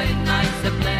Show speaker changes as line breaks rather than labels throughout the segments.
tan no sai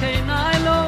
chiu the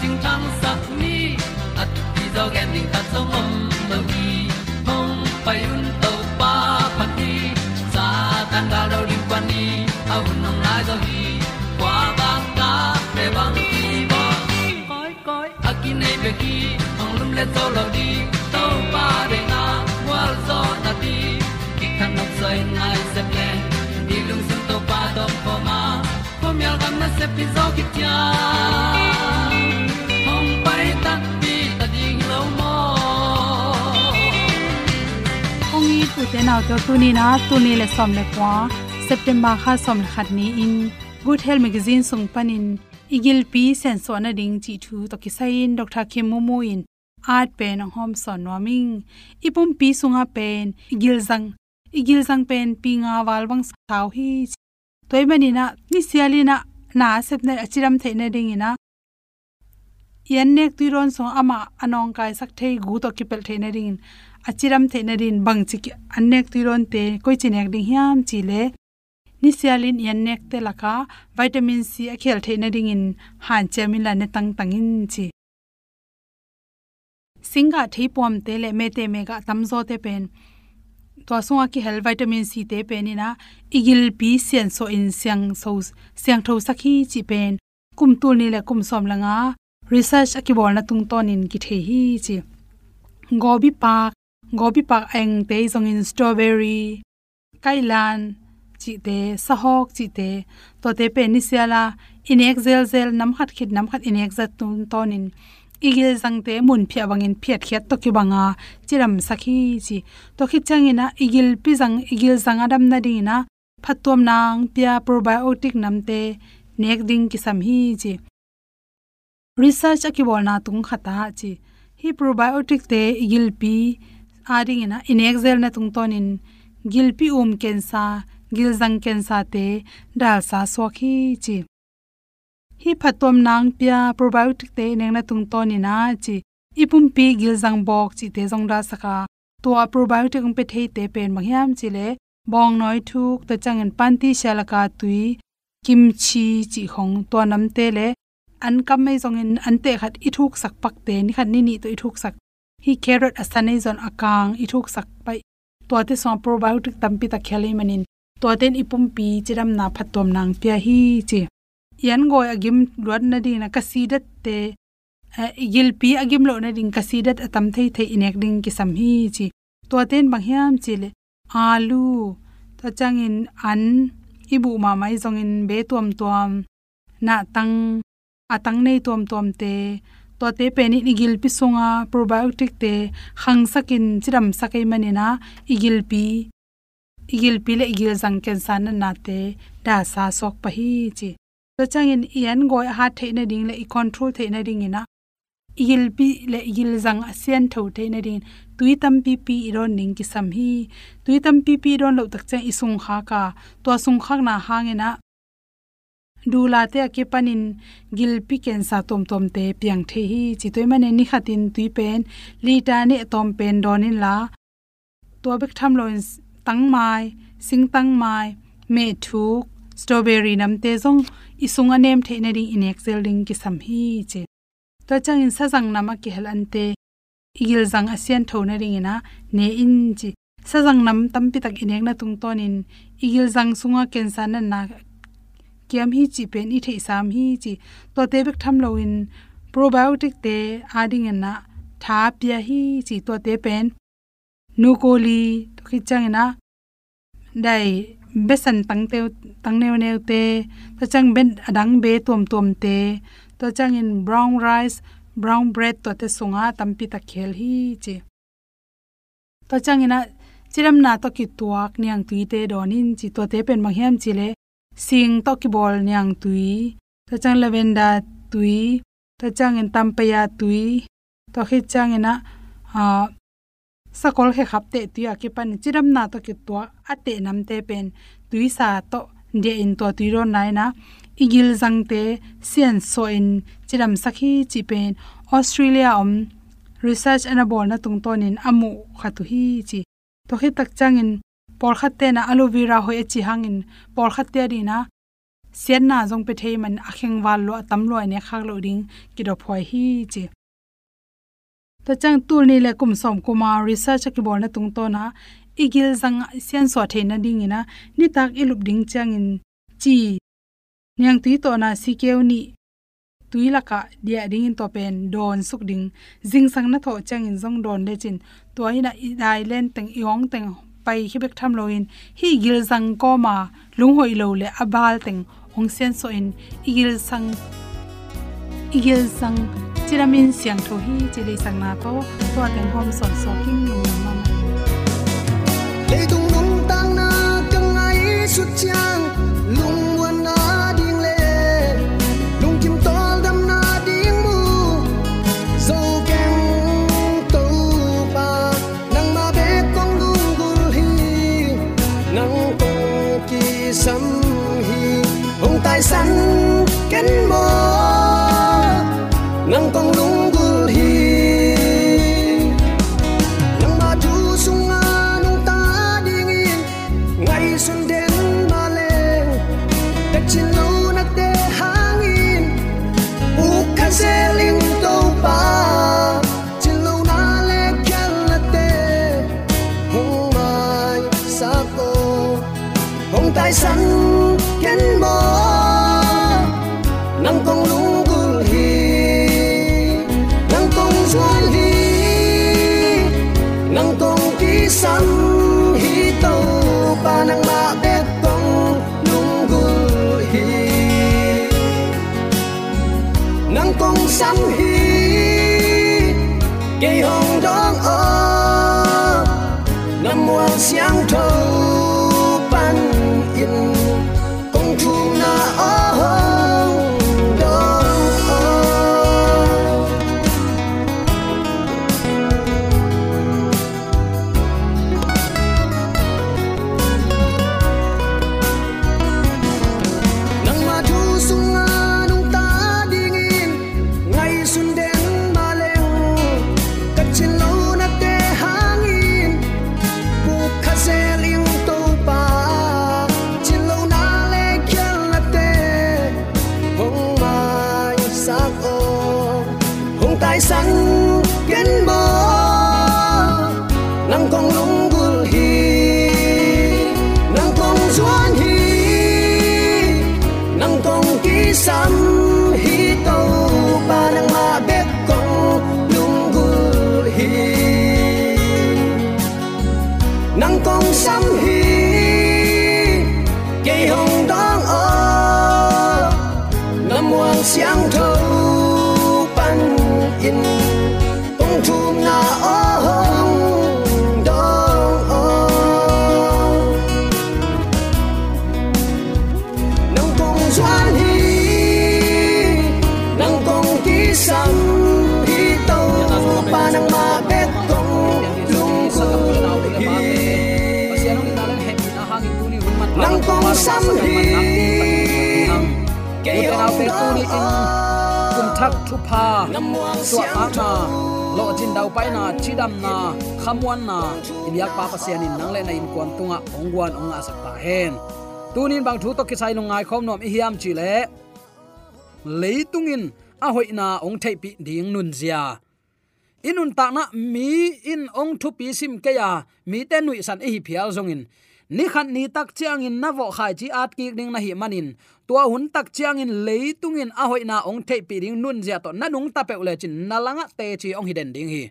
ting tang sat ni at ti zo gen ding ta zong mom lo gi hong pai un to pa pa ti sa tan da do ri pa ni a un nong lai do gi kwa ba ta pe bang ti bo koi koi a ki nei be ki ong lum le to lo di to pa de na wa zo na ti ki kan nok sai nai se ple ni lung sun to pa do po ma. Po mi al gam na se pi zo ki tia
ong te naw to tu ni na tu ni le som le kwa september kha som khat ni in good health magazine sung panin igil pi sen so na ding chi thu to ki sain dr kim in art pen hom son noming ipum pi sunga pen igil zang igil sang pen pinga wal saw hi toy mani ni sialina na sep achiram theina ding yan nek tu so ama anong kai sak thei gu to kipel theina ring achiram theina rin bang chi anek tu ron te koi chinek ding hiam chi le ni sialin yan nek te laka vitamin c a khel theina ring in han chemin la ne tang tangin chi singa thei pom te le me te me ga tamzo te pen to sunga ki hel vitamin c te pen ina igil pi sian so in siang so siang tho sakhi chi pen kum tul ni le kum som langa research akibol na tung ton in ki the hi chi gobi park gobi pak eng te zong in strawberry, kailan, chi te, sahok chi te, to te pe ni siala in exel zel, nam khat khit, nam khat in exat tun ton in igil zangte mun phia bangin phiat khiat to ki banga, chiram sakhi chi. To khi changina igil pi zang, igil zang adam na ding na phatom nang, pia probiotic namte nek ding ki sam hi chi. Research aki bolna tung khata chi. Hi probiotic te, igil pi aring ina in excel na tung tonin gilpi um kensa, gilzang kensa te dal sa khi chi. Hi phatom nang pia probiotic te neng na tung ton ina chi. Ipum pi gilzang bok chi te jong da saka. To probiotic pe thei te pen manghyam chi le bong noi thuk to changen panti shalaka tui, kimchi chi khong to nam te le. An kam mai jong en an te khat i thuk sak pak te, ni khat ni ni to i thuk sak hi carrot asane zon akang i thuk sak pai. To te so probiotic tampi ta khele manin. To ten ipum pi chiram na phatom nang pia hi chi. Yan goi agim luat na ding na kasidat te igil pi agim lo na ding kasidat atam thei thei inek ding ki sam hi chi. To ten bang hiam chi le alu, ta changin an, ibu ma mai zong in be tuam tuam, na tang, atang nei tuam tuam te to te pe igil pi songa probiotic te khang chiram sakai manina igil pi. Igil pi le igil jang ken san na te da sa sok pa hi chi. To changin ian goi ha theina ding le i control theina ding ina. Igil pi le igil jang asian tho theina ding. Tui tam pi pi iron ning ki sam hi. Tui tam pi pi ron lo tak chang isung kha ka. To sung khak na hangena dula te ake panin gil pi ken sa tom tom te piang the hi. Chi toy mane ni khatin tui pen li ta ne tom pen donin la. To bek tham loin tang mai sing tang mai me thuk strawberry nam te jong isung anem the na ring in excel ring ki sam hi che. To chang in sa jang nama ki hel ante igil jang asian thona ring ina ne in chi. Sa jang nam tampi tak inek na tung ton igil jang sunga ken san na kiam hi chi pen i thei sam hi chi to te bek tham lo in probiotic te ading na tha pya hi chi to te pen. Nukoli to ki chang na dai besan tangte tang neu te, to chang ben adang be tom tom te, to chang in brown rice, brown bread to te sunga tampi ta khel hi chi. To chang ina chiram na to ki tuak niang tui te donin chi to te pen mang hiam chi le sing to ki bol niang tui to chang lavenda tui to chang in tampaya tui to khi chang ina a, sakol khe khapte tuya ki pan, chiram na to ki to ate nam te pen, tui sa to de in to tui ro nai na igil jang te sian so in chiram sakhi chi pen, australia om, research and abol na tung ton in amu khatu hi chi to khi tak chang in por khatte na aloe vera hoi chi hangin. Por khatte ri na. Sian na jong pe thei man akheng wal lo tam lo ne khak lo ding. Ki do phoi hi chi. To chang tul ni le kum som kuma research ki bol na tung to na. Igil zang sian so theina ding ina. Ni tak ilup ding chang in chi. Nyang tui to na sikeu ni. Tui laka dia ding in to pen don suk ding. Jing sang na tho chang in jong don le chin. To ina i dai len teng yong teng pai hi bek tham loin hi gil zang ko ma lung hoi lo le abal teng ong sen so in. Igil sang igil sang chiramin siang tho hi, chile sang na to. To teng hom son so king nu ma.
Le tang na kang ai su chang lung chi sắm hi hùng tài sắn cánh mơ nâng con lúng hồng đón ơ. Năm nam sáng thâu kong in
kum thak thu pha
nam
so a na lo jin dau pai na chidam na khamwan na ibyak pa pasian in nang le na in kon tunga ongwan ong a sakta hen. Tunin bang thu to ki sai nong ngai khom nom i hiam chi le. Leitungin a hoina ong thei pi ding nun zia. Inun ta na, mi in ong thu pi sim ke ya, mi te nui san e hi phial zong in ni khan ni tak chiang in na vo khai chi at ki ding na hi manin. Tua hun tak chiang in leitung in a hoi na ong thei pi ding nun zia to nanung ta pe ule chin na langa te chi ong hi den ding hi.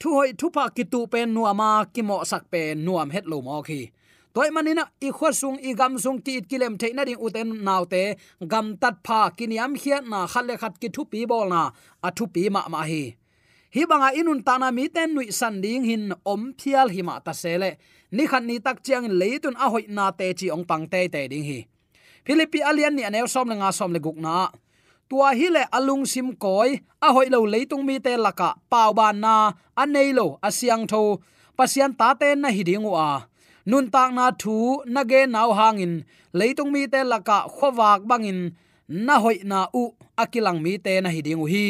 Thu hoi thu pa ki tu pen nuama ki mo sak pe nuam het lo mo khi. Toy manina i khosung i gam sung ti it kilem the na ding uten naw te, gam tat pha kiniam khiat na khale khat ki thu pi bol na, a thu pi ma ma hi hi banga inun tana mi ten nui san ding hin om phial hi ma ta sele. Ni khan ni tak chiang leitun a hoi na te chi ong pang te te ding hi. Philippi alian ni anel som le nga som le guk na. Tua hi le alung sim koi, a hoi lo leitung mi te laka, pau ban na anei lo asiang tho. Pasian ta ten na hi ding wa. Nun tak na thu, na ge naw hangin leitung mi te laka khowak bangin na hoi na u akilang mi te na hi ding hi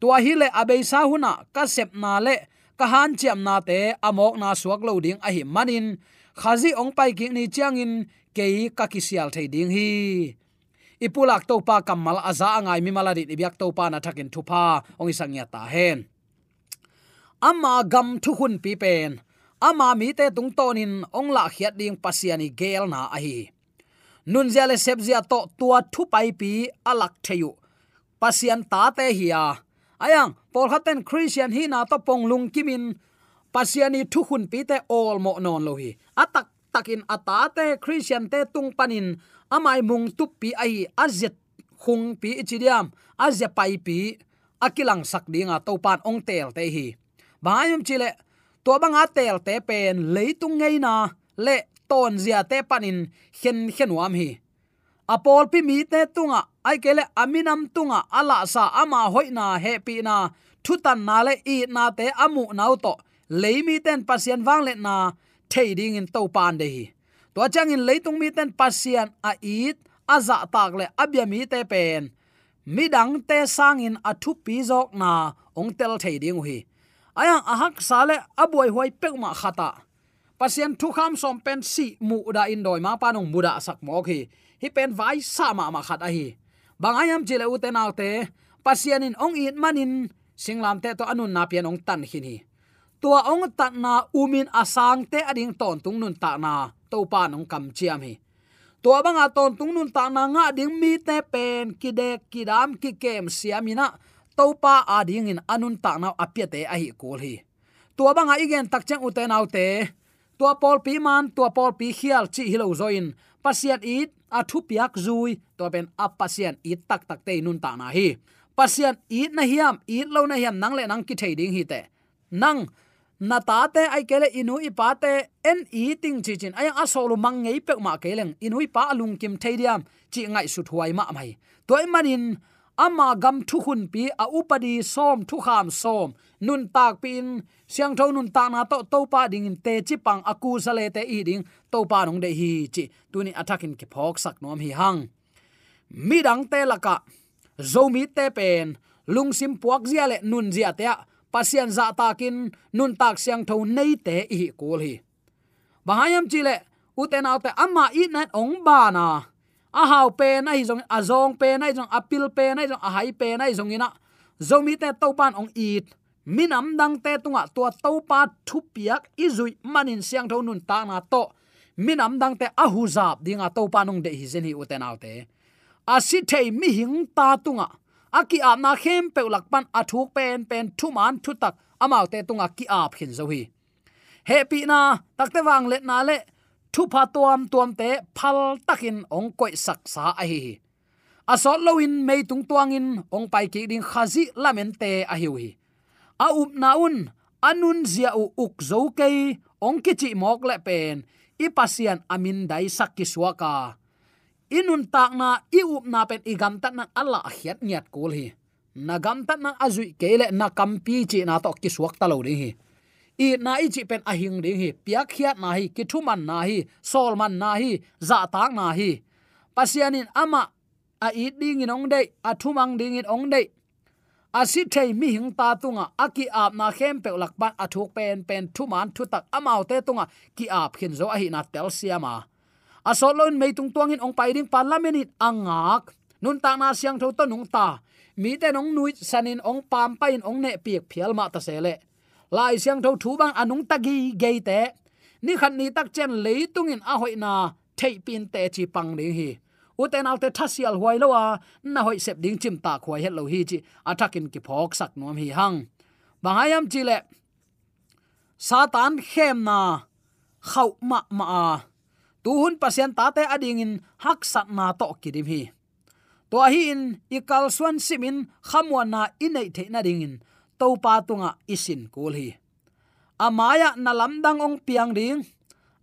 tua hi le abei sa huna ka sep na le, ka han chiam na te, amok na suak lo ding a hi manin. Khazi ong pai ki ni chiang in ke ka kisial thei ding hi. Ipulak to pa kamal aza angai mi maladi ibyak to pa na thakin thupa, ong isangya ta hen. Ama gam thu hun pi pen. Ama mi te tung tonin ong la khiat ding pasiani gel na a hi. Nun zia sep zia to tua thu pai pi alak theyu pasian ta te hiya ayang pol khaten christian hi na to pong lung kimin, pasiani thu khun pi te all mo non lo hi. Atak takin atate christian te tung panin, amai mung tu pi ai, azet khung pi ichidiam azya pai pi, akilang sak dinga to pan ong tel te hi. Bayum chile to banga tel te pen leitung ngei na, le ton zia te panin khen khenwam hi apol pi mi te tunga, ai kele aminam tunga, ala sa ama hoina happy na. Thutan na le i na te amu nau to. Leimi ten pasien wang le na, thading in to pan de hi. To chang in leitung mi ten pasien a it aza tak le abyami te pen. Midang te sangin athu pi jok na, ong tel thading hi. Ayang ahak sale abuai huai pek ma khata. Pasien thu kham som pen si mu da in doi ma panong muda sak mo khi hi pen vai sama ma khat a hi. Bangayam chile u te naw te in ong it manin singlam te to anun na pian ong tan hin hi. Tua ong ta na umin asang te ading ton tung nun ta na, to pa nong kam chiam hi. Tua banga ton tung nun ta na nga ding mi te pen kide kidam ki kem siamina to pa ading in anun ta na apia te a hi kul hi. Tua banga igen tak chang u te, tua pol pi man, tua pol pi khial chi hilo zoin pasiat it a thu piak zui, to ben a pasien i tak tak te nun ta na hi. Pasien i na hiam, i lo na hiam, nang le nang ki thei ding hi te. Nang, na ta te, ai kele inu i pa te, en i ting chi chin. Ai a so lu mang ngei pek ma keleng inu i pa alung kim thei diam, chi ngai su thuai ma mai. Toy manin, ama gam thu hun pi a upadi som thu kham som nun tak pin. Siang tho nun ta na to to pa ding te chi pang aku sale te i ding. To pa nong de hi chi. Tuni attacking ki phok sak nom hi hang. Mi dang te laka zomi te pen. Lung sim puak zia le nun zia te pasian za takin nun tak siang tho nei te i kul hi. Bahayam chile uten autte amma i nan ong ba na. A hau pe na hi zong, a zong pe na zong apil pe na zong, a hai pe na zong ina. Zomi te topan ong it minam dang te tunga tua to pa thu piak izui manin siang tho nun ta na to. Minam dang te ahu zap dinga to pa nong de hi zen hi uten autte a si thei mi hing ta tunga. Aki ap na khem pe lak pan athuk pen pen thu man thu tak amau te tunga ki ap khin zo hi. Happy na takte wang let na le, thu pha tuam tuam te phal takin ong koi sak sa a hi asol loin mei tung tuangin ong pai ki ding khazi lamen te a hi hi a up na un. Anun zia u uk zo ke ong ki chi mok le pen. I pasian amin dai sak ki suaka inun tak na, i up na pen. I gam tat na alla hiat nyat kol hi. Na gam tat na azui kele na kampi chi na to ki suak ta lo ri hi. I na i chi pen ahing ri hi. Piak hiat na hi, ki thuman na hi solman na hi, za tak na hi. Pasianin ama a i ding in ong dei, a thumang ding in ong dei. A si thei mi hing ta tunga aki ap na khem pe lak ban a thuk pen pen thuman thu tak amau te tunga ki ap khin zo a hi na tel siama asolon meitung tuangin ong pai ding parliament angak nun ta na siang tho to nung ta mi te nong nui sanin ong pam pa in ong ne piek phial ma ta sele lai siang tho thu bang anung ta gi ge te ni khan ni tak chen leitung in a hoi na thei pin te chi pang ding hi uten alte thasial huai lowa na hoi sep ding chim ta khwai het lo hi chi. Atakin ki phok sak nom hi hang. Bangayam chile satan khem na, khau ma ma tu hun pasien ta te ading in hak sat na to kidim hi. To hi in ikal swan simin khamwa na inei the na ding in to pa tunga isin kul hi. Amaya na lamdang ong piang ding.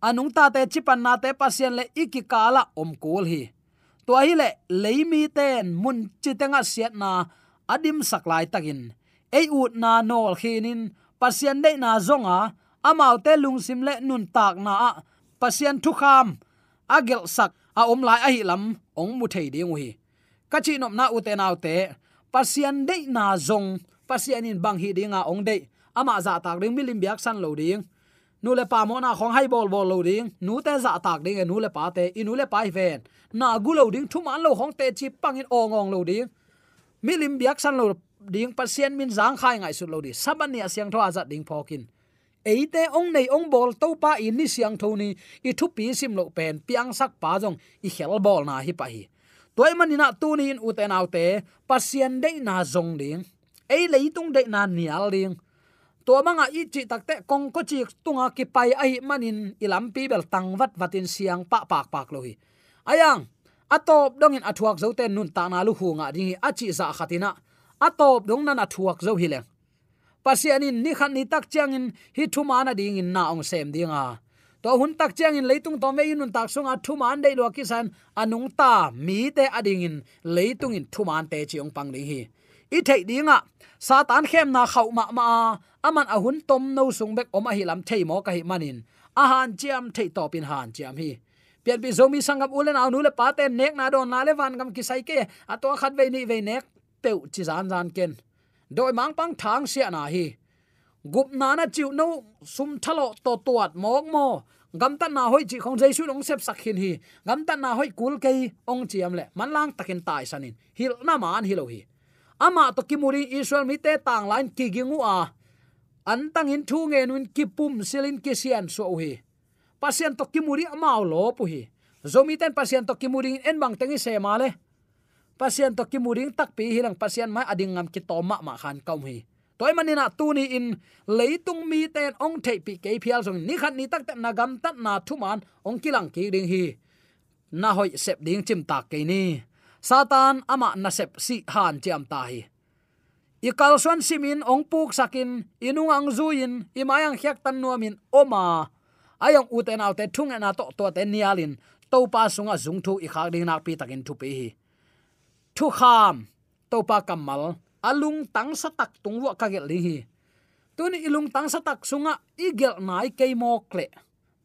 Anung ta te chipan na te pasien le ikikala om kul hi to hi le leimi ten mun chitenga siat na adim saklai takin ei ut na nol khinin, pasian dei na zonga, amau te lungsim le nun tak na pasian thu kham agel sak, a om lai a hi lam, ong mu thei ding hi ka chi nom na uten te te, pasian dei na zong, pasian in bang hi dinga ong dei, ama za tak ring milim biak san lo ding nu le pa mo na khong hai bol bol lo ding. Nu te za tak ding e nu le pa te. Inu le pa ven. Na gu lo ding, thu man lo khong te chi pang in ong ong lo ding. Milim biak san lo ding pasien min zang khai ngai su lo di. Ni asyang tho azat ding phokin eite ong nei ong bol to pa in ni siang thoni i thu pi sim lo pen, piang sak pa jong i khel bol na hi pa hi. Toy manina tu ni in uten autte pasien de na zong ding. Ei leitung de na nial ding to manga i chi takte, kong ko chi tunga ki pai ai manin ilam pi bel tang wat watin siang pa pak pak lohi. Ayang, atop dong in athuak zo tên nun ta na lu hu nga ding a chi za khatina. Atop dong na na thuak zo hi leng. Pasianin ni khan ni tak changin hi thu mana ding in na ong sem dinga to hun tak chiang in leitung to me yun tak sunga thu man dei lo kisan anung ta mi te ading in leitung in thu man te chiong pang ding hi. I thei dinga satan khem na khau ma ma aman ahun tom no sung bek oma hi lam thei mo ka hi manin. Ahan chiam thei to pin han chiam hi. Pian bi zomi sangam ulen aw nu le pa te nek na don na le van gam ki sai ke ato khat ve ni ve nek peu chi zan zan ken. Doi mang pang thang sia na hi. Gup na na chiu no sum thalo to tuat mok mo. Gam tan na hoi chi khong jaisu long sep sakhin hi. Gam tan na hoi kul kei ong chiam le. Man lang takin tai sanin. Hil na man hilo hi. Ama to kimuri israel mi te tang line ki gingu a an tang in thu nge nun ki pum silin ki sian so hi pasien to kimuri amao lo pu hi. Zomi ten pasien to kimuri en bang tengi se ma le. Pasien to kimuri tak pi lang pasien mai ading ngam ki to ma ma khan kaum hi. Toy manina tu ni in leitung mi ten ong thei pi ke phial song ni khat ni tak na gam tat na thu man ong kilang ki ding hi. Na hoi sep ding chim tak ke ni. Satan ama na sep si han chiam ta hi ikal son simin ong puk sakin inung ang zuin imayang hyak tan nuamin oma, ayang uten autte thung na to to te nialin to pa sunga zung thu i khak ding nak pi takin thu pe hi. Thu kham to pa kamal, alung tang sa tak tung wa ka gel hi. Tuni ilung tang sa tak sunga igel nai ke mo kle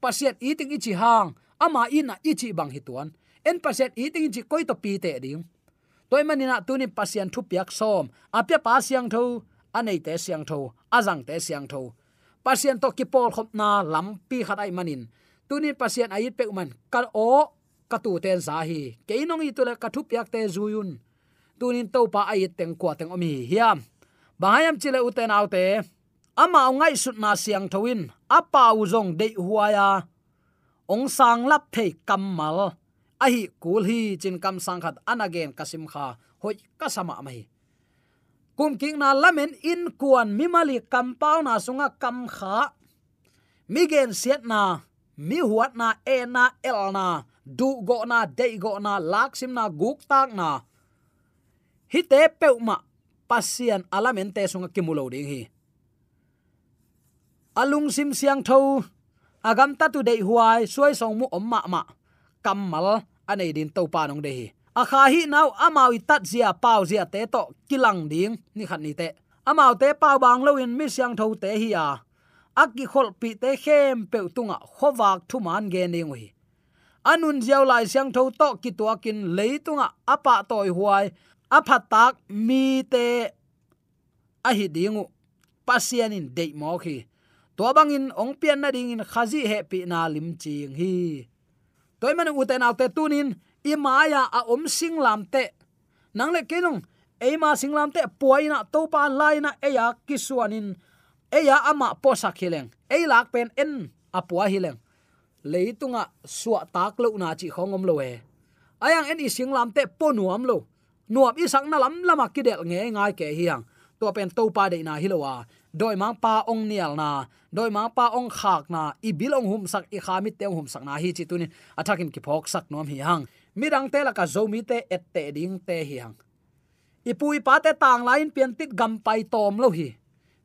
pasiat eating ichi hang, ama ina ichi bang hituan en pasiat eating ichi koi to pi te ding toy manina tuni pasian thu piak som. Apya pa siang tho anei te siang tho azang te siang tho pasian to ki pol khop na lampi khatai manin. Tunin pasian ait pe man kal o katu ten za hi keinong i tule kathu piak te zuyun. Tunin to pa ait teng kwa teng omi. Hiam. Bahayam chile uten autte ama ngai sut na siang thoin apa uzong de huaya ong sang lap thei kammal ahi kul hi chin kam sang khat anagen kasim kha hoi kasama mai kum king na lamen in kuan mimali kampau na sunga kam kha. Migen siat na, mi huat na e na, el na, du go na de go na, lak sim na, guk tak na. Hi te pe ma, pasian alamen te sunga kimulo ding hi. Alung sim siang tho, agam ta tu dei huai, suai song mu omma ma kammal anei din to pa nong de hi. A hi nau amau itat zia pau zia te to kilang ding, ni khat ni te. Amau te pau bang lo in mi siang tho te hi a. Akki khol pi te khem pe tunga khowak thu man ge ne ngui. Anun jiao lai siang tho to ki to kin leitunga apa toy huai. Aphat tak mi te a hi dingu pasian in de mo khi. To bang in ong pian na ding in khazi he pi na lim ching hi toy man u te naw tunin i maya a om sing lam te nang le kenong e ma sing lam te puaina to pa laina e ya kisuanin e ya ama posak khileng e lak pen en apua hileng leitunga suwa tak lo na chi khongom lo e ayang en i sing lam te ponuam lo nuam i sang na lam lama kidel nge ngai ke hiang to pen to pa de na hilowa doi mang pa ong nial na, doi mang pa ong khak na, i bilong hum sak, i khamit te hum sak na. Hi chi tunin athakin ki phok sak nom hi hang. Mirang te la ka zomi te, et te ding te hi hang. Ipui pa te tang lain pian tit gam pai tom lo hi.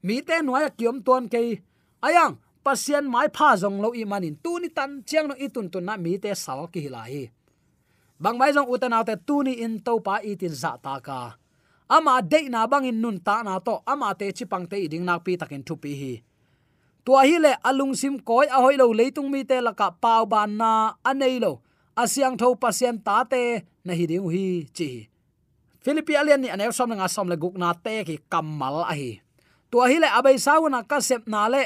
Mi te noya kiom ton ke ayang, pasien mai pha jong lo i manin. Tu ni tan chiang no itun tun na mi te sal ki hi hi. Bang mai jong utanaw te tu ni in to pa itin za ta ka ama de na bang in nun ta na to. Ama te chi pang te ding nak pi takin thu pi hi. Tua hi le alung sim koi a hoi lo leitung mi te laka pau ban na anei lo. Asyang tho pasien ta te na hi ding hi chi philippi alian ni anew som nga som le guk na te ki kamal a hi. Tua hi le abai sauna ka sep na le.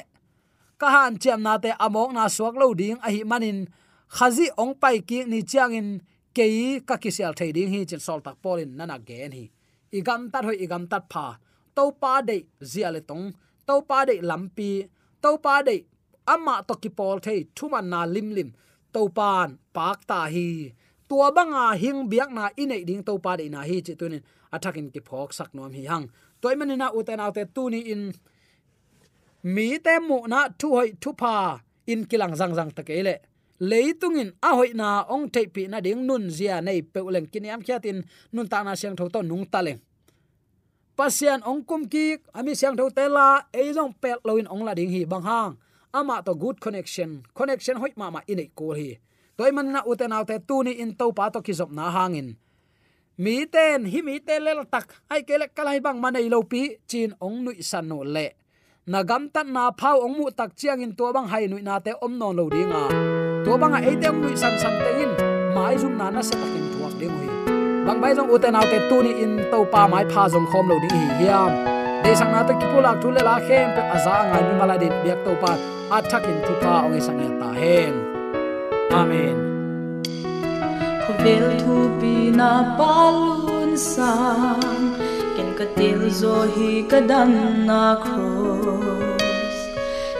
Ka han chem na te amok na suak lo ding a hi manin. Khazi ong pai ki ni chiang in kei ka kisel thei ding hi chen sol tak polin nana gen hi igam tat hoi, igam tat pha. To pa de zia le tong. To pa de lampi to pa de ama to ki pol thei thuman na lim lim. To pan pak ta hi. Tua banga hing biak na inei ding to pa de na hi chi tunin. Athakin ki phok sak nom hi hang. Toy manina uten autte tuni in. Mi te mu na thu hoi thu pa in kilang zang zang takele leitungin a hoi na ong te pi na ding nun zia nei pe uleng kiniam khiatin nun ta na siang tho to nung ta leng pasian ong kum ki, ami siang tho te la e jong pe loin ong la ding hi bang hang. Ama to good connection. Connection hoi ma ma inei ko hi. Toy man na uten autte tuni in to pa to ki zop na hangin mi ten, hi mi te lel tak. Ai kele kalai bang manei lo pi, chin ong nui san no le. Na gam na phau ong mu tak chiang in to bang hai nui na te om non lo dinga to banga e deng lui san san te in. Mai zum na na se takin thuak de hui bang bai jong uten autte tu ni in to pa mai pha jong khom lo ding hi hiam. De sang na to ki pulak thu le la khem pe aza ngai mi mala de biak to pa. Athakin thu pa ong sang ya ta hen. Amen.
Vel thu pi na palun sang. Ken ka til zo hi ka dan na cross.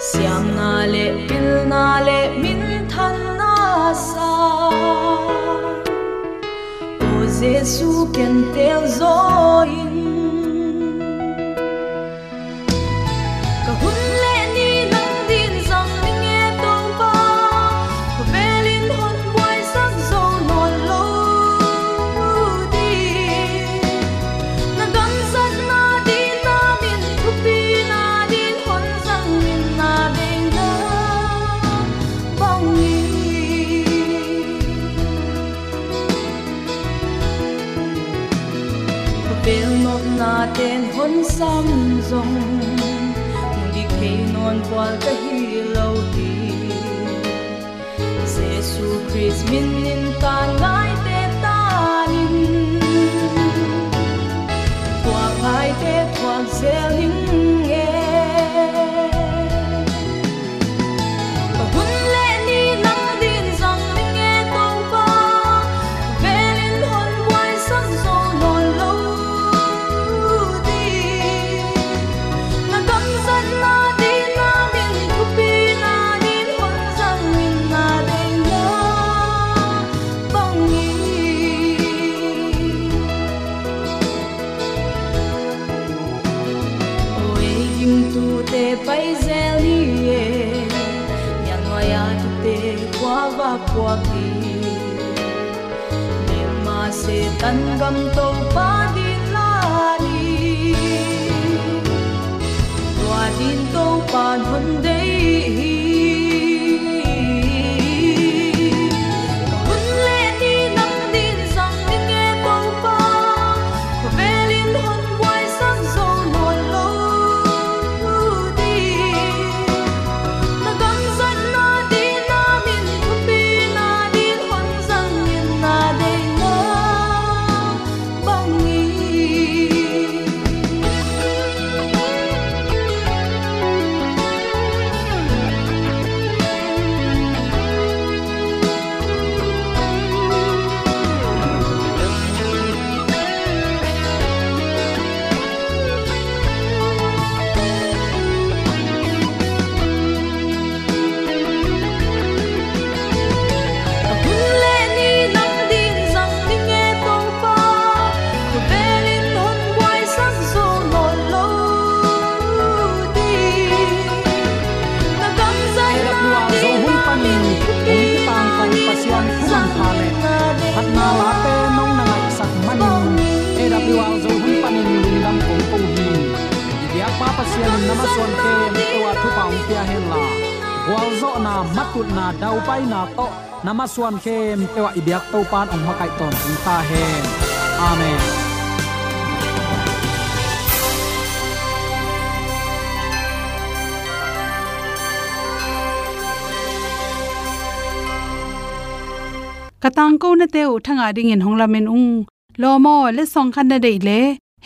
Siam na le pil na le min na sa o jesu ken tel zo hon sam zong di non kwal ka hi lo di Jesu Christ min nin ta ngai te ta nin tua pai te tua zel thân tan gam
Xuân nama suan ke to thu paung pia hen la wal zo na matut na dau pai na to. Nama suan khem te wa ibyak to pan ong makai ton ta hen amen.
Katang ko na te thanga ding in honglamen ung. Lomo le song khan na dei le